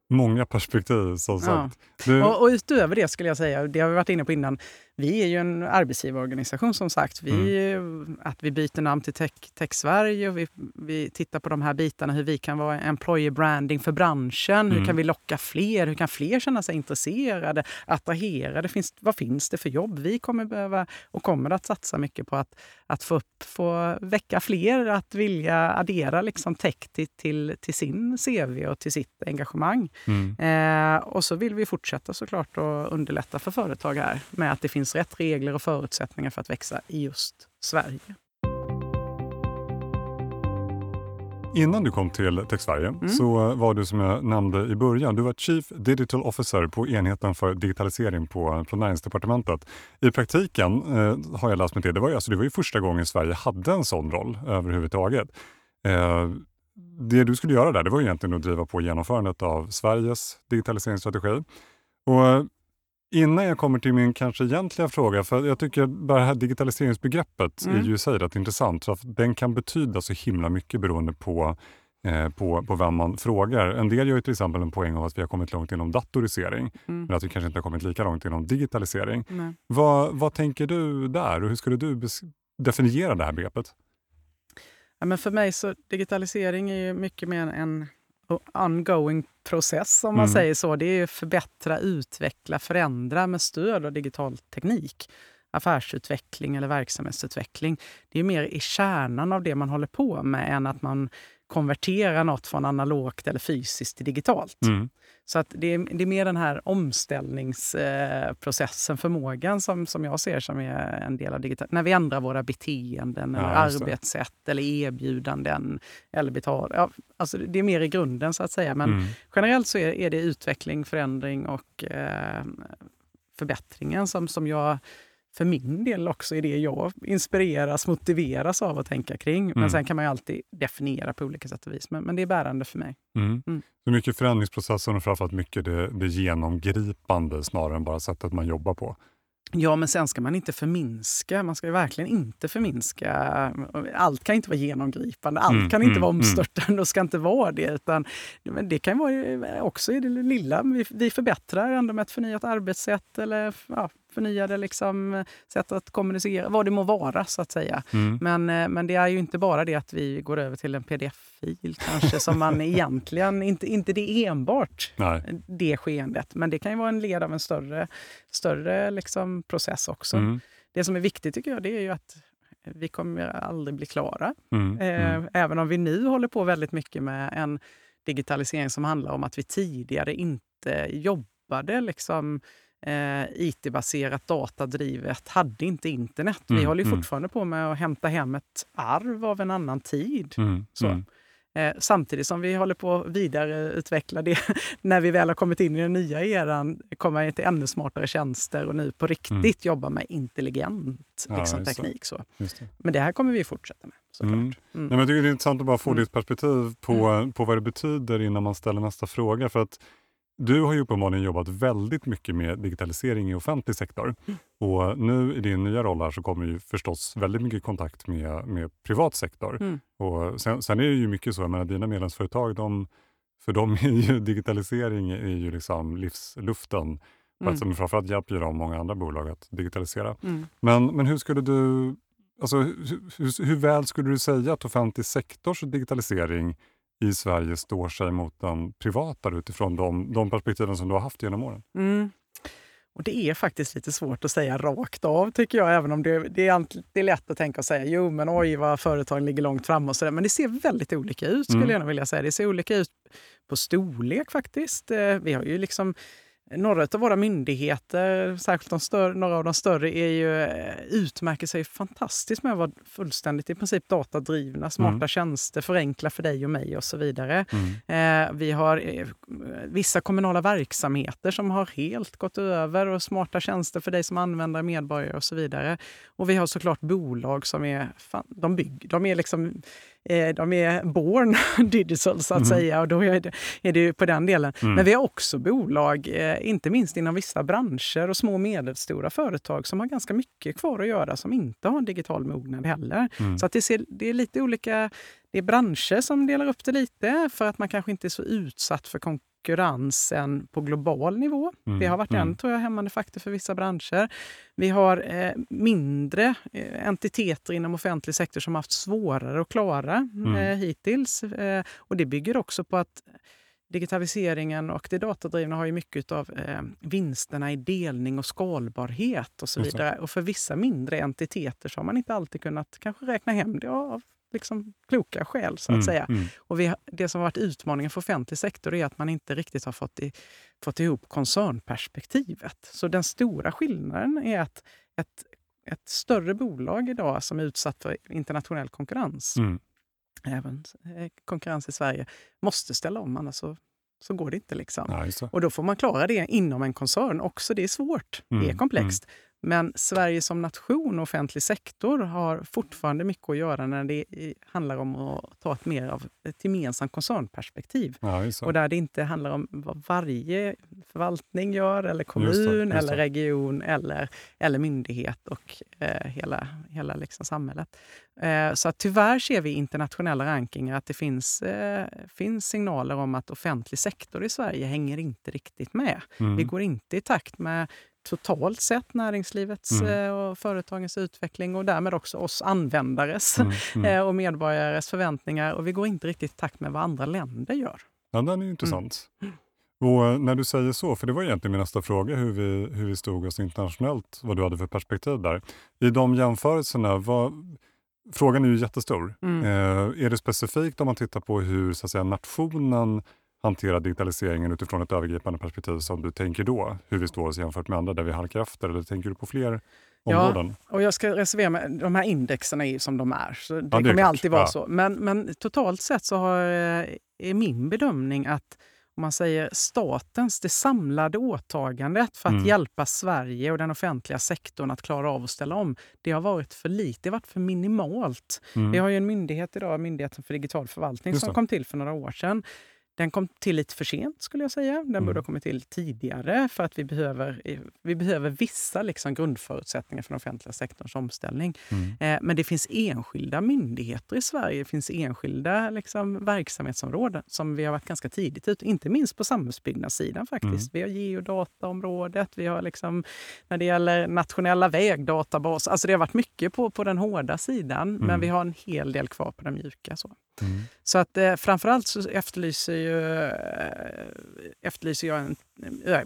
Många perspektiv som sagt. Ja. Du... Och, och, utöver det skulle jag säga, det har vi varit inne på innan, vi är ju en arbetsgivarorganisation som sagt. Vi, mm. Att vi byter namn till Tech, Tech Sverige och vi, vi tittar på de här bitarna, hur vi kan vara employer branding för branschen. Mm. Hur kan vi locka fler? Hur kan fler känna sig intresserade, attraherade? Finns, vad finns det för jobb? Vi kommer behöva och kommer att satsa mycket på att, att få, upp, få väcka fler att vilja addera liksom tech till, till, till sin CV och till sitt engagemang. Mm. Eh, och så vill vi fortsätta såklart att underlätta för företag här med att det finns finns rätt regler och förutsättningar för att växa i just Sverige. Innan du kom till Tech Sverige mm. så var du som jag nämnde i början, du var Chief Digital Officer på enheten för digitalisering på, på Näringsdepartementet. I praktiken eh, har jag läst mig till, det var, ju, alltså, det var ju första gången Sverige hade en sån roll överhuvudtaget. Eh, det du skulle göra där det var egentligen att driva på genomförandet av Sveriges digitaliseringsstrategi. Och Innan jag kommer till min kanske egentliga fråga, för jag tycker det här digitaliseringsbegreppet mm. är ju i sig rätt intressant. För den kan betyda så himla mycket beroende på, eh, på, på vem man frågar. En del gör ju till exempel en poäng av att vi har kommit långt inom datorisering, mm. men att vi kanske inte har kommit lika långt inom digitalisering. Vad, vad tänker du där och hur skulle du definiera det här begreppet? Ja, men för mig så digitalisering är ju mycket mer en ongoing process, om man mm. säger så. Det är förbättra, utveckla, förändra med stöd av digital teknik. Affärsutveckling eller verksamhetsutveckling. Det är mer i kärnan av det man håller på med än att man konvertera något från analogt eller fysiskt till digitalt. Mm. Så att det, är, det är mer den här omställningsprocessen, förmågan som, som jag ser som är en del av digitalt. När vi ändrar våra beteenden, ja, eller arbetssätt eller erbjudanden. Eller betal, ja, alltså det är mer i grunden så att säga. Men mm. generellt så är, är, det utveckling, förändring och eh, förbättringen som, som jag för min del också är det jag inspireras, motiveras av att tänka kring. Men mm. sen kan man ju alltid definiera på olika sätt och vis. Men, men det är bärande för mig. Mm. Mm. Så mycket förändringsprocessen och framförallt mycket det, det genomgripande snarare än bara sättet man jobbar på. Ja, men sen ska man inte förminska. Man ska verkligen inte förminska. Allt kan inte vara genomgripande, allt mm, kan inte mm, vara mm. omstörtande mm. och ska inte vara det. Utan, det kan vara också i det lilla. Vi, vi förbättrar ändå med ett förnyat arbetssätt eller ja, förnyade liksom, sätt att kommunicera, vad det må vara så att säga. Mm. Men, eh, men det är ju inte bara det att vi går över till en pdf-fil kanske som man egentligen, inte, inte det enbart Nej. det skeendet, men det kan ju vara en led av en större, större liksom process också. Mm. Det som är viktigt tycker jag, det är ju att vi kommer aldrig bli klara. Mm. Eh, mm. även om vi nu håller på väldigt mycket med en digitalisering som handlar om att vi tidigare inte jobbade liksom eh, IT-baserat, datadrivet, hade inte internet. Mm, Vi håller ju mm. fortfarande på med att hämta hem ett arv av en annan tid. Mm, så. Mm. Eh, samtidigt som vi håller på att vidareutveckla det när vi väl har kommit in i den nya eran, komma till ännu smartare tjänster och nu på riktigt mm. jobba med intelligent liksom, ja, teknik. Så. Det. Men det här kommer vi fortsätta med. Mm. Mm. Nej, men det är intressant att bara få ditt perspektiv på, på vad det betyder innan man ställer nästa fråga. För att du har ju uppenbarligen jobbat väldigt mycket med digitalisering i offentlig sektor. Mm. Och nu i din nya roll här så kommer ju förstås väldigt mycket kontakt med, med privat sektor. Mm. Och sen, sen, är det ju mycket så, jag menar, dina medlemsföretag, de, för dem är ju digitalisering är ju liksom livsluften. Mm. Att, framförallt hjälper ju de många andra bolag att digitalisera. Mm. Men, men hur skulle du, alltså, hur, hur, hur väl skulle du säga att offentlig sektors digitalisering i Sverige står sig mot den privata utifrån de, de perspektiven som du har haft genom åren? Mm. Och Det är faktiskt lite svårt att säga rakt av, tycker jag. Även om det, det, är, det är lätt att tänka och säga jo men oj vad företagen ligger långt fram och så där. Men det ser väldigt olika ut, skulle mm. jag vilja säga. Det ser olika ut på storlek faktiskt. Eh, vi har ju liksom några av våra myndigheter, särskilt de större, några av de större, är ju, eh, utmärker sig fantastiskt med att vara fullständigt i princip datadrivna, smarta mm. tjänster, förenkla för dig och mig och så vidare. Mm. Eh, vi har eh, vissa kommunala verksamheter som har helt gått över och smarta tjänster för dig som användare, medborgare och så vidare. Och vi har såklart bolag som är, fan, de, bygg, de är liksom de är born digital så att mm. säga och då är det, är det på den delen. Mm. Men vi har också bolag, eh, inte minst inom vissa branscher och små och medelstora företag som har ganska mycket kvar att göra som inte har digital mognad heller. Mm. Så att det, ser, det är lite olika det är branscher som delar upp det lite för att man kanske inte är så utsatt för konkurrensen på global nivå. Mm, det har varit mm. en tror jag, hämmande faktor för vissa branscher. Vi har eh, mindre eh, entiteter inom offentlig sektor som haft svårare att klara mm. eh, hittills. Eh, och det bygger också på att digitaliseringen och det datadrivna har ju mycket av eh, vinsterna i delning och skalbarhet och så vidare. Och för vissa mindre entiteter så har man inte alltid kunnat kanske räkna hem det av liksom kloka skäl. så att mm, säga. Mm. Och vi, det som har varit utmaningen för offentlig sektor är att man inte riktigt har fått, i, fått ihop koncernperspektivet. Så den stora skillnaden är att ett, ett större bolag idag som är utsatt för internationell konkurrens, mm. även eh, konkurrens i Sverige, måste ställa om, annars så, så går det inte. Liksom. Ja, och då får man klara det inom en koncern också. Det är svårt, det är mm, komplext. Mm. Men Sverige som nation och offentlig sektor har fortfarande mycket att göra när det handlar om att ta ett mer av ett gemensamt koncernperspektiv. Ja, och där det inte handlar om vad varje förvaltning gör, eller kommun, just det, just det. eller region eller, eller myndighet och eh, hela, hela liksom samhället. Eh, så att tyvärr ser vi i internationella rankingar att det finns, eh, finns signaler om att offentlig sektor i Sverige hänger inte riktigt med. Mm. Vi går inte i takt med totalt sett näringslivets mm. Eh, och företagens utveckling och därmed också oss användares mm. Mm. Eh, och medborgares förväntningar. Och vi går inte riktigt i takt med vad andra länder gör. Ja, den är intressant. Mm. Och eh, när du säger så, för det var egentligen min nästa fråga, hur vi, hur vi stod oss internationellt, vad du hade för perspektiv där. I de jämförelserna, vad, frågan är ju jättestor. Mm. Eh, är det specifikt om man tittar på hur så att säga, nationen hantera digitaliseringen utifrån ett övergripande perspektiv som du tänker då? Hur vi står oss jämfört med andra där vi halkar efter? Eller tänker du på fler områden? Ja, och jag ska reservera mig. De här indexerna är som de är. Så det, ja, det kommer alltid vara ja. så. Men, men totalt sett så har, eh, är min bedömning att om man säger statens, det samlade åtagandet för att mm. hjälpa Sverige och den offentliga sektorn att klara av att ställa om, det har varit för lite, det har varit för minimalt. Mm. Vi har ju en myndighet idag, Myndigheten för digital förvaltning, som kom till för några år sedan. Den kom till lite för sent skulle jag säga. Den mm. borde ha kommit till tidigare för att vi behöver, vi behöver vissa liksom grundförutsättningar för den offentliga sektorns omställning. Mm. Eh, men det finns enskilda myndigheter i Sverige, det finns enskilda liksom, verksamhetsområden som vi har varit ganska tidigt ute, inte minst på samhällsbyggnadssidan faktiskt. Mm. Vi har geodataområdet, vi har liksom, när det gäller nationella vägdatabaser, alltså det har varit mycket på, på den hårda sidan, men mm. vi har en hel del kvar på den mjuka. Så. Mm. Så att eh, framförallt så efterlyser, ju, eh, efterlyser jag en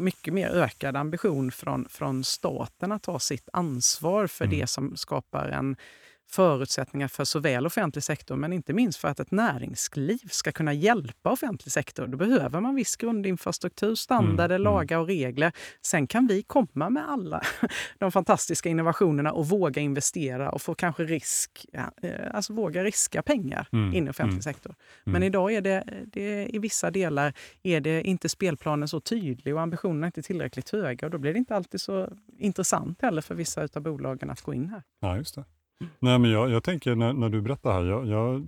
mycket mer ökad ambition från, från staten att ta sitt ansvar för mm. det som skapar en förutsättningar för såväl offentlig sektor men inte minst för att ett näringsliv ska kunna hjälpa offentlig sektor. Då behöver man viss grundinfrastruktur, standarder, mm, mm. lagar och regler. Sen kan vi komma med alla de fantastiska innovationerna och våga investera och få kanske risk, eh, alltså våga riska pengar mm, in i offentlig mm, sektor. Men mm. idag är det, det, i vissa delar är det inte spelplanen så tydlig och ambitionerna inte tillräckligt höga och då blir det inte alltid så intressant heller för vissa av bolagen att gå in här. Ja, just det. Nej, men jag, jag tänker när, när du berättar här, jag, jag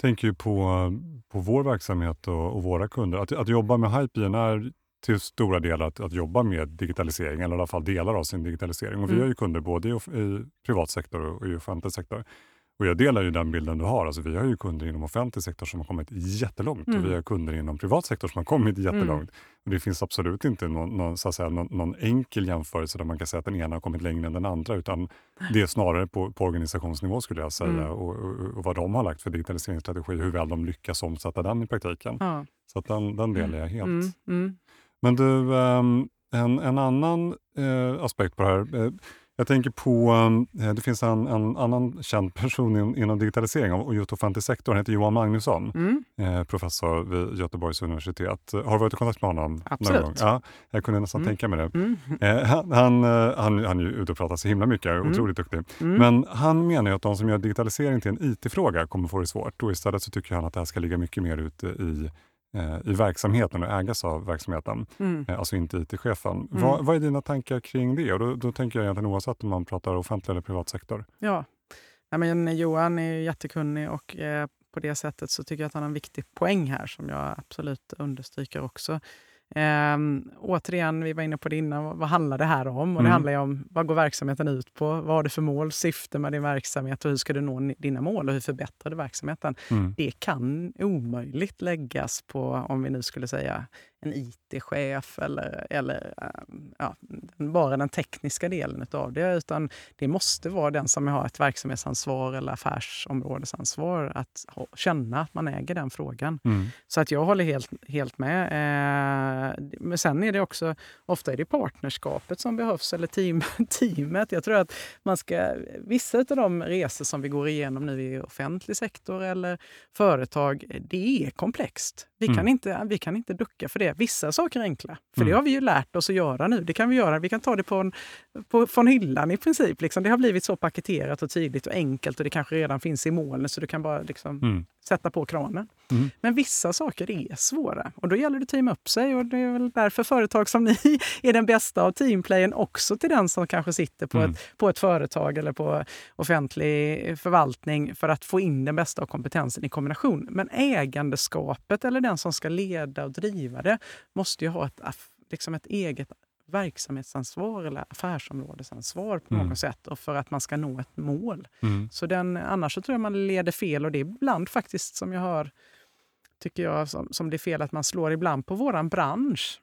tänker ju på, på vår verksamhet och, och våra kunder. Att, att jobba med Hypegen är till stora delar att, att jobba med digitalisering, eller i alla fall delar av sin digitalisering. Och Vi mm. har ju kunder både i, i privat sektor och i offentlig sektor. Och jag delar ju den bilden du har. Alltså vi har ju kunder inom offentlig sektor som har kommit jättelångt mm. och vi mm. har kunder inom privat sektor som har kommit mm. jättelångt. Mm. Och det finns absolut inte någon, någon, så att säga, någon, någon, enkel jämförelse där man kan säga att den ena har kommit längre än den andra, utan det är snarare på, på organisationsnivå skulle jag säga mm. och, och, och, vad de har lagt för digitaliseringsstrategi, hur väl de lyckas omsätta den i praktiken. Ja. Så att den, den delar jag helt. Men du, um, en, en annan eh, aspekt på det här. Jag tänker på, eh, det finns en, en annan känd person in, inom digitalisering och just offentlig sektor. Han heter Johan Magnusson, mm. eh, professor vid Göteborgs universitet. Har du varit i kontakt med honom? Absolut. Någon gång? Ja, jag kunde nästan mm. tänka mig det. Mm. Eh, han, han, han, han är ute och pratar så himla mycket, mm. otroligt duktig. Mm. Men han menar att de som gör digitalisering till en IT-fråga kommer få det svårt. Och istället så tycker han att det här ska ligga mycket mer ute i i verksamheten och ägas av verksamheten, mm. Eh, alltså inte IT-chefen. Mm. Vad, vad, är dina tankar kring det? Och då, då tänker jag egentligen oavsett om man pratar offentlig eller privat sektor. Ja, ja men Johan är jättekunnig och eh, på det sättet så tycker jag att han har en viktig poäng här som jag absolut understryker också. Um, återigen, vi var inne på det innan, vad, vad handlar det här om? Och mm. Det handlar om vad går verksamheten ut på? Vad har du för mål, syfte med din verksamhet och hur ska du nå dina mål och hur förbättrar du verksamheten? Mm. Det kan omöjligt läggas på, om vi nu skulle säga en IT-chef eller, eller ehm, ja, bara den tekniska delen av det. Utan det måste vara den som har ett verksamhetsansvar eller affärsområdesansvar att ha, känna att man äger den frågan. Mm. Så att jag håller helt, helt med. Eh, men sen är det också, ofta är det partnerskapet som behövs eller team, teamet. Jag tror att man ska, vissa av de resor som vi går igenom nu i offentlig sektor eller företag, det är komplext. Vi, mm. kan inte, vi kan inte ducka för det. Vissa saker är enkla, för mm. det har vi ju lärt oss att göra nu. Det kan vi göra. Vi kan ta det på en, på, från hyllan i princip. Liksom. Det har blivit så paketerat och tydligt och enkelt och det kanske redan finns i molnet så du kan bara liksom mm. sätta på kranen. Mm. Men vissa saker är svåra och då gäller det att teama upp sig och det är väl därför företag som ni är den bästa av teamplayen också till den som kanske sitter på, mm. ett, på ett företag eller på offentlig förvaltning för att få in den bästa av kompetensen i kombination. Men ägandeskapet eller den som ska leda och driva det måste ju ha ett, liksom ett eget verksamhetsansvar eller affärsområdesansvar på mm. något sätt och för att man ska nå ett mål. Mm. Så den, annars så tror jag man leder fel och det är ibland faktiskt som jag hör, tycker jag, som, som det är fel att man slår ibland på våran bransch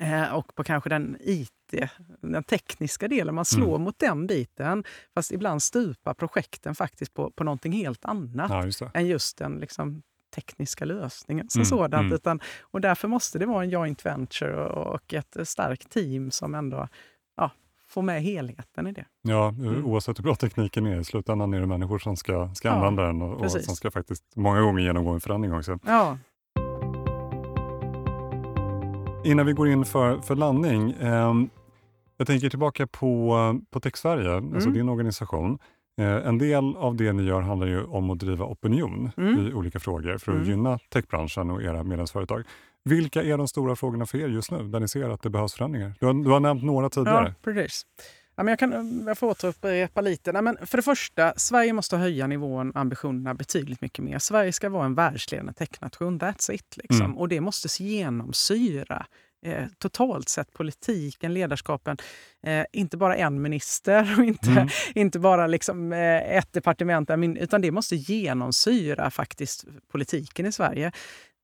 eh, och på kanske den IT, den tekniska delen. Man slår mm. mot den biten. Fast ibland stupar projekten faktiskt på, på någonting helt annat ja, just än just den liksom, tekniska lösningen som mm, sådant. Mm. Utan, och därför måste det vara en joint venture och ett starkt team som ändå ja, får med helheten i det. Ja, mm. oavsett hur bra tekniken är, i slutändan är det människor som ska, ska ja, använda den och, och, som ska faktiskt många gånger genomgå en förändring också. Ja. Innan vi går in för, för landning, eh, jag tänker tillbaka på, på Tech Sverige, alltså mm. din organisation. Eh, en del av det ni gör handlar ju om att driva opinion mm. i olika frågor för att mm. gynna techbranschen och era medlemsföretag. Vilka är de stora frågorna för er just nu, där ni ser att det behövs förändringar? Du har, du har nämnt några tidigare. Ja, precis. Ja, men jag, kan, jag får återupprepa lite. Nej, men för det första, Sverige måste höja nivån ambitionerna betydligt mycket mer. Sverige ska vara en världsledande technation. That's it. Liksom. Mm. Och det måste genomsyra eh, totalt sett politiken, ledarskapen. Eh, inte bara en minister och inte, mm. inte bara liksom, eh, ett departement, utan det måste genomsyra faktiskt politiken i Sverige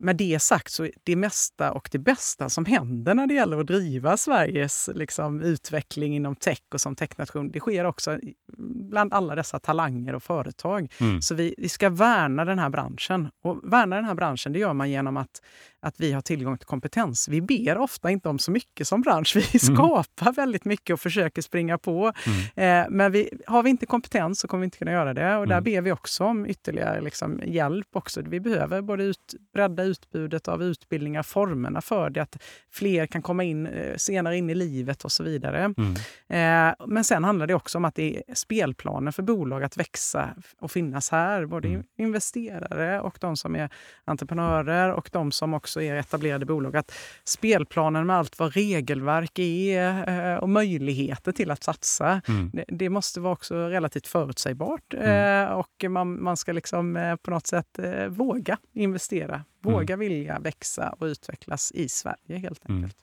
med det sagt så det mesta och det bästa som händer när det gäller att driva Sveriges liksom, utveckling inom tech och som technation, det sker också bland alla dessa talanger och företag. Mm. Så vi, vi ska värna den här branschen. Och värna den här branschen det gör man genom att, att vi har tillgång till kompetens. Vi ber ofta inte om så mycket som bransch. Vi mm. skapar mm. väldigt mycket och försöker springa på. Mm. Eh, men vi, har vi inte kompetens så kommer vi inte kunna göra det. Och där mm. ber vi också om ytterligare liksom, hjälp. också. Vi behöver både ut, bredda utbudet av utbildningar, formerna för det, att fler kan komma in eh, senare in i livet och så vidare. Mm. Eh, men sen handlar det också om att det är spelplanen för bolag att växa och finnas här. Både mm. investerare och de som är entreprenörer och de som också är etablerade bolag. Att spelplanen med allt vad regelverk är eh, och möjligheter till att satsa, mm. det, det, måste vara också relativt förutsägbart. Mm. och man, man ska liksom på något sätt våga investera Våga mm. vilja växa och utvecklas i Sverige helt mm. enkelt.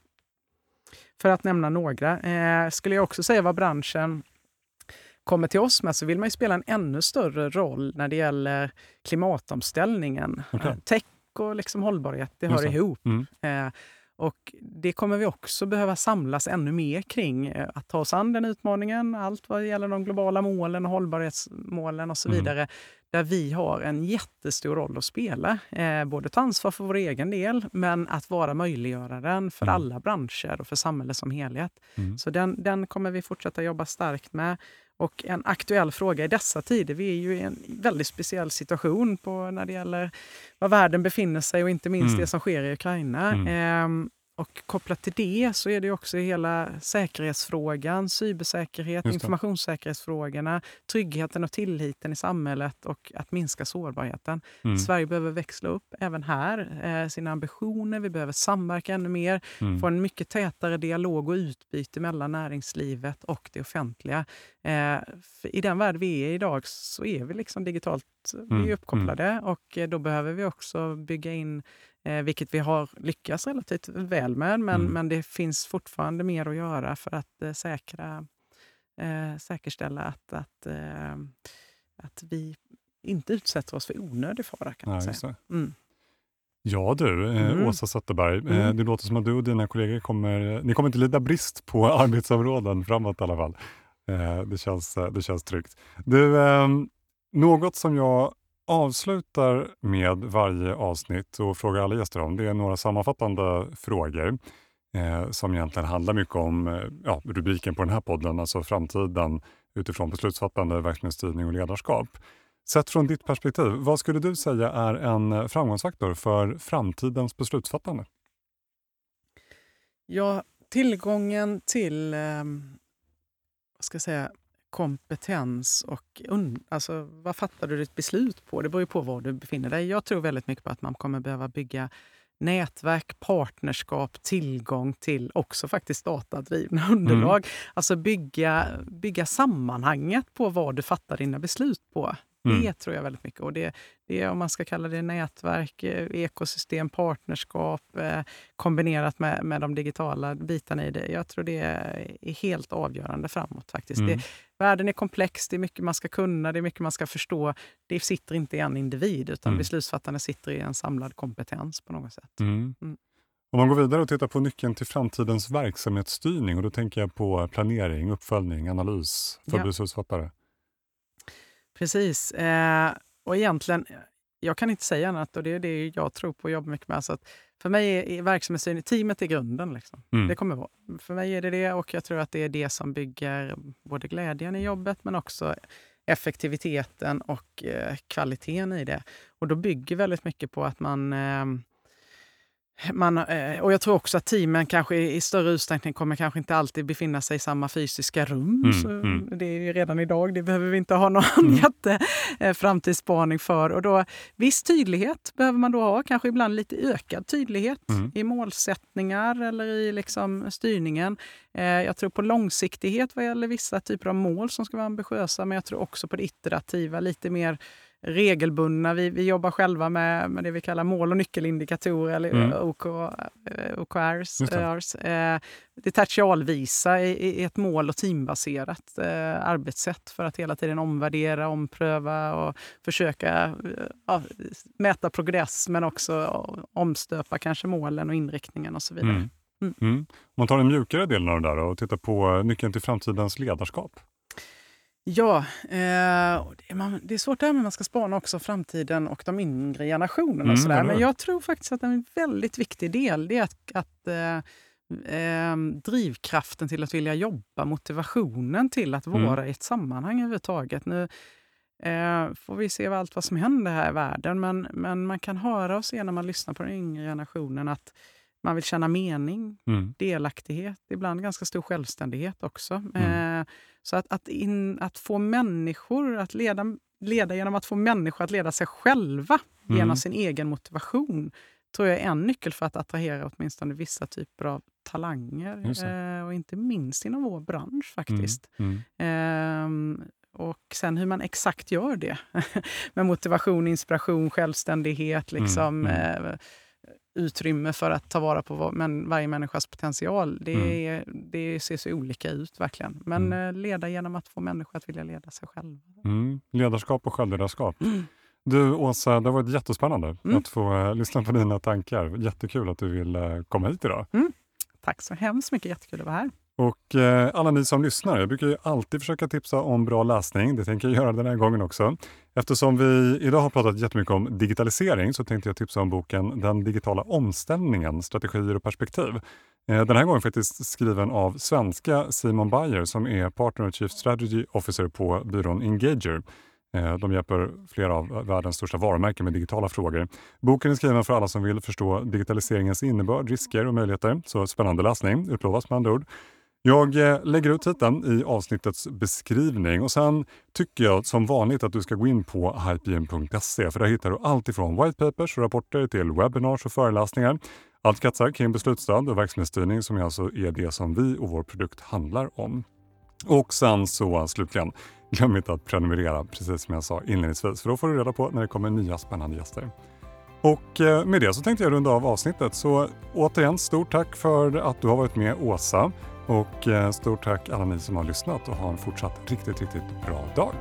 För att nämna några. Eh, skulle jag också säga vad branschen kommer till oss med så vill man ju spela en ännu större roll när det gäller klimatomställningen. Okay. Eh, tech och liksom hållbarhet, det hör ihop. Mm. Eh, och det kommer vi också behöva samlas ännu mer kring. Eh, att ta oss an den utmaningen, allt vad gäller de globala målen och hållbarhetsmålen och så mm. vidare där vi har en jättestor roll att spela. Eh, både ta ansvar för vår egen del, men att vara möjliggöraren för mm. alla branscher och för samhället som helhet. Mm. Så den, den kommer vi fortsätta jobba starkt med. Och en aktuell fråga i dessa tider, vi är ju i en väldigt speciell situation på när det gäller var världen befinner sig och inte minst mm. det som sker i Ukraina. Eh, och kopplat till det så är det också hela säkerhetsfrågan, cybersäkerhet, informationssäkerhetsfrågorna, tryggheten och tilliten i samhället och att minska sårbarheten. Mm. Sverige behöver växla upp även här eh, sina ambitioner. Vi behöver samverka ännu mer, mm. få en mycket tätare dialog och utbyte mellan näringslivet och det offentliga. Eh, I den värld vi är i idag så är vi liksom digitalt vi är mm. uppkopplade mm. och då behöver vi också bygga in eh, vilket vi har lyckats relativt väl med. Men, mm. men det finns fortfarande mer att göra för att eh, säkra, eh, säkerställa att, att, eh, att vi inte utsätter oss för onödig fara. Kan man säga. Mm. Ja du, eh, mm. Åsa Zetterberg, eh, mm. det låter som att du och dina kollegor kommer, ni kommer inte lida brist på arbetsområden framåt i alla fall. Det känns, det känns tryggt. Du, ehm, något som jag avslutar med varje avsnitt och frågar alla gäster om, det är några sammanfattande frågor eh, som egentligen handlar mycket om eh, ja, rubriken på den här podden, alltså framtiden utifrån beslutsfattande, verksamhetsstyrning och ledarskap. Sett från ditt perspektiv, vad skulle du säga är en framgångsfaktor för framtidens beslutsfattande? Ja, tillgången till eh, vad ska jag säga, kompetens och alltså, vad fattar du ditt beslut på? Det beror ju på var du befinner dig. Jag tror väldigt mycket på att man kommer behöva bygga nätverk, partnerskap, tillgång till också faktiskt datadrivna underlag. Mm. Alltså bygga, bygga sammanhanget på vad du fattar dina beslut på. Mm. Det tror jag väldigt mycket. Och det, det är, om man ska kalla det nätverk, eh, ekosystem, partnerskap eh, kombinerat med, med de digitala bitarna i det. Jag tror det är helt avgörande framåt. faktiskt. Mm. Det, världen är komplex, det är mycket man ska kunna, det är mycket man ska förstå. Det sitter inte i en individ, utan mm. beslutsfattarna sitter i en samlad kompetens på något sätt. Mm. Mm. Om man går vidare och tittar på nyckeln till framtidens verksamhetsstyrning, och då tänker jag på planering, uppföljning, analys för ja. beslutsfattare. Precis. Eh, och egentligen, jag kan inte säga annat och det är det jag tror på och jobbar mycket med. Så att för mig är verksamhetsstyrning, teamet är grunden. Liksom. Mm. Det kommer vara. För mig är det det och jag tror att det är det som bygger både glädjen i jobbet men också effektiviteten och eh, kvaliteten i det. Och då bygger väldigt mycket på att man eh, man, eh, och jag tror också att teamen kanske i större utsträckning kommer kanske inte alltid befinna sig i samma fysiska rum. Mm, så mm. Det är ju redan idag, det behöver vi inte ha någon mm. jätteframtidsspaning för. Och då, viss tydlighet behöver man då ha, kanske ibland lite ökad tydlighet mm. i målsättningar eller i liksom styrningen. Eh, jag tror på långsiktighet vad gäller vissa typer av mål som ska vara ambitiösa, men jag tror också på det iterativa, lite mer regelbundna. Vi, vi jobbar själva med, med det vi kallar mål och nyckelindikatorer, eller mm. OK, OKRs. Eh, Detachal-visa i, i ett mål och teambaserat eh, arbetssätt för att hela tiden omvärdera, ompröva och försöka eh, ja, mäta progress men också omstöpa kanske målen och inriktningen och så vidare. Mm. Mm. Mm. Om man tar den mjukare delen av det där och tittar på nyckeln till framtidens ledarskap. Ja, eh, det, är svårt det här med man ska spana också framtiden och de yngre generationerna. Mm, och sådär. Men jag tror faktiskt att en väldigt viktig del det är att, att eh, eh, drivkraften till att vilja jobba, motivationen till att mm. vara mm. i ett sammanhang överhuvudtaget. Nu eh, får vi se allt vad som händer här i världen, men, men man kan höra och se när man lyssnar på den yngre generationen att man vill känna mening, mm. delaktighet, ibland ganska stor självständighet också. Mm. Eh, så att, att, in, att få människor att leda, leda genom att få människor att leda sig själva mm. genom sin egen motivation tror jag är en nyckel för att attrahera åtminstone vissa typer av talanger. Eh, och inte minst inom vår bransch faktiskt. Eh, och sen hur man exakt gör det med motivation, inspiration, självständighet. Liksom, mm. Mm. Eh, utrymme för att ta vara på men varje människas potential. Det, mm. det ser så olika ut verkligen. Men mm. Eh, leda genom att få människor att vilja leda sig själva. Mm. Ledarskap och självledarskap. Mm. Du Åsa, det har varit jättespännande mm. att få uh, lyssna på dina tankar. Jättekul att du vill uh, komma hit idag. Mm. Tack så hemskt mycket, jättekul att vara här. Och eh, alla ni som lyssnar, jag brukar ju alltid försöka tipsa om bra läsning. Det tänker jag göra den här gången också. Eftersom vi idag har pratat jättemycket om digitalisering så tänkte jag tipsa om boken Den digitala omställningen, strategier och perspektiv. Eh, den här gången faktiskt skriven av svenska Simon Bayer som är Partner och Chief Strategy Officer på byrån Engager. Eh, de hjälper flera av världens största varumärken med digitala frågor. Boken är skriven för alla som vill förstå digitaliseringens innebörd, risker och möjligheter. Så spännande läsning, utlovas med andra ord. Jag eh, lägger ut titeln i avsnittets beskrivning och sen tycker jag som vanligt att du ska gå in på hypegen.se för där hittar du allt ifrån whitepapers och rapporter till webinars och föreläsningar. Allt kretsar kring beslutsstöd och verksamhetsstyrning som alltså är det som vi och vår produkt handlar om. Och sen så slutligen, glöm inte att prenumerera precis som jag sa inledningsvis för då får du reda på när det kommer nya spännande gäster. Och eh, med det så tänkte jag runda av avsnittet. Så återigen, stort tack för att du har varit med Åsa. Och eh, stort tack alla ni som har lyssnat och ha en fortsatt riktigt, riktigt bra dag.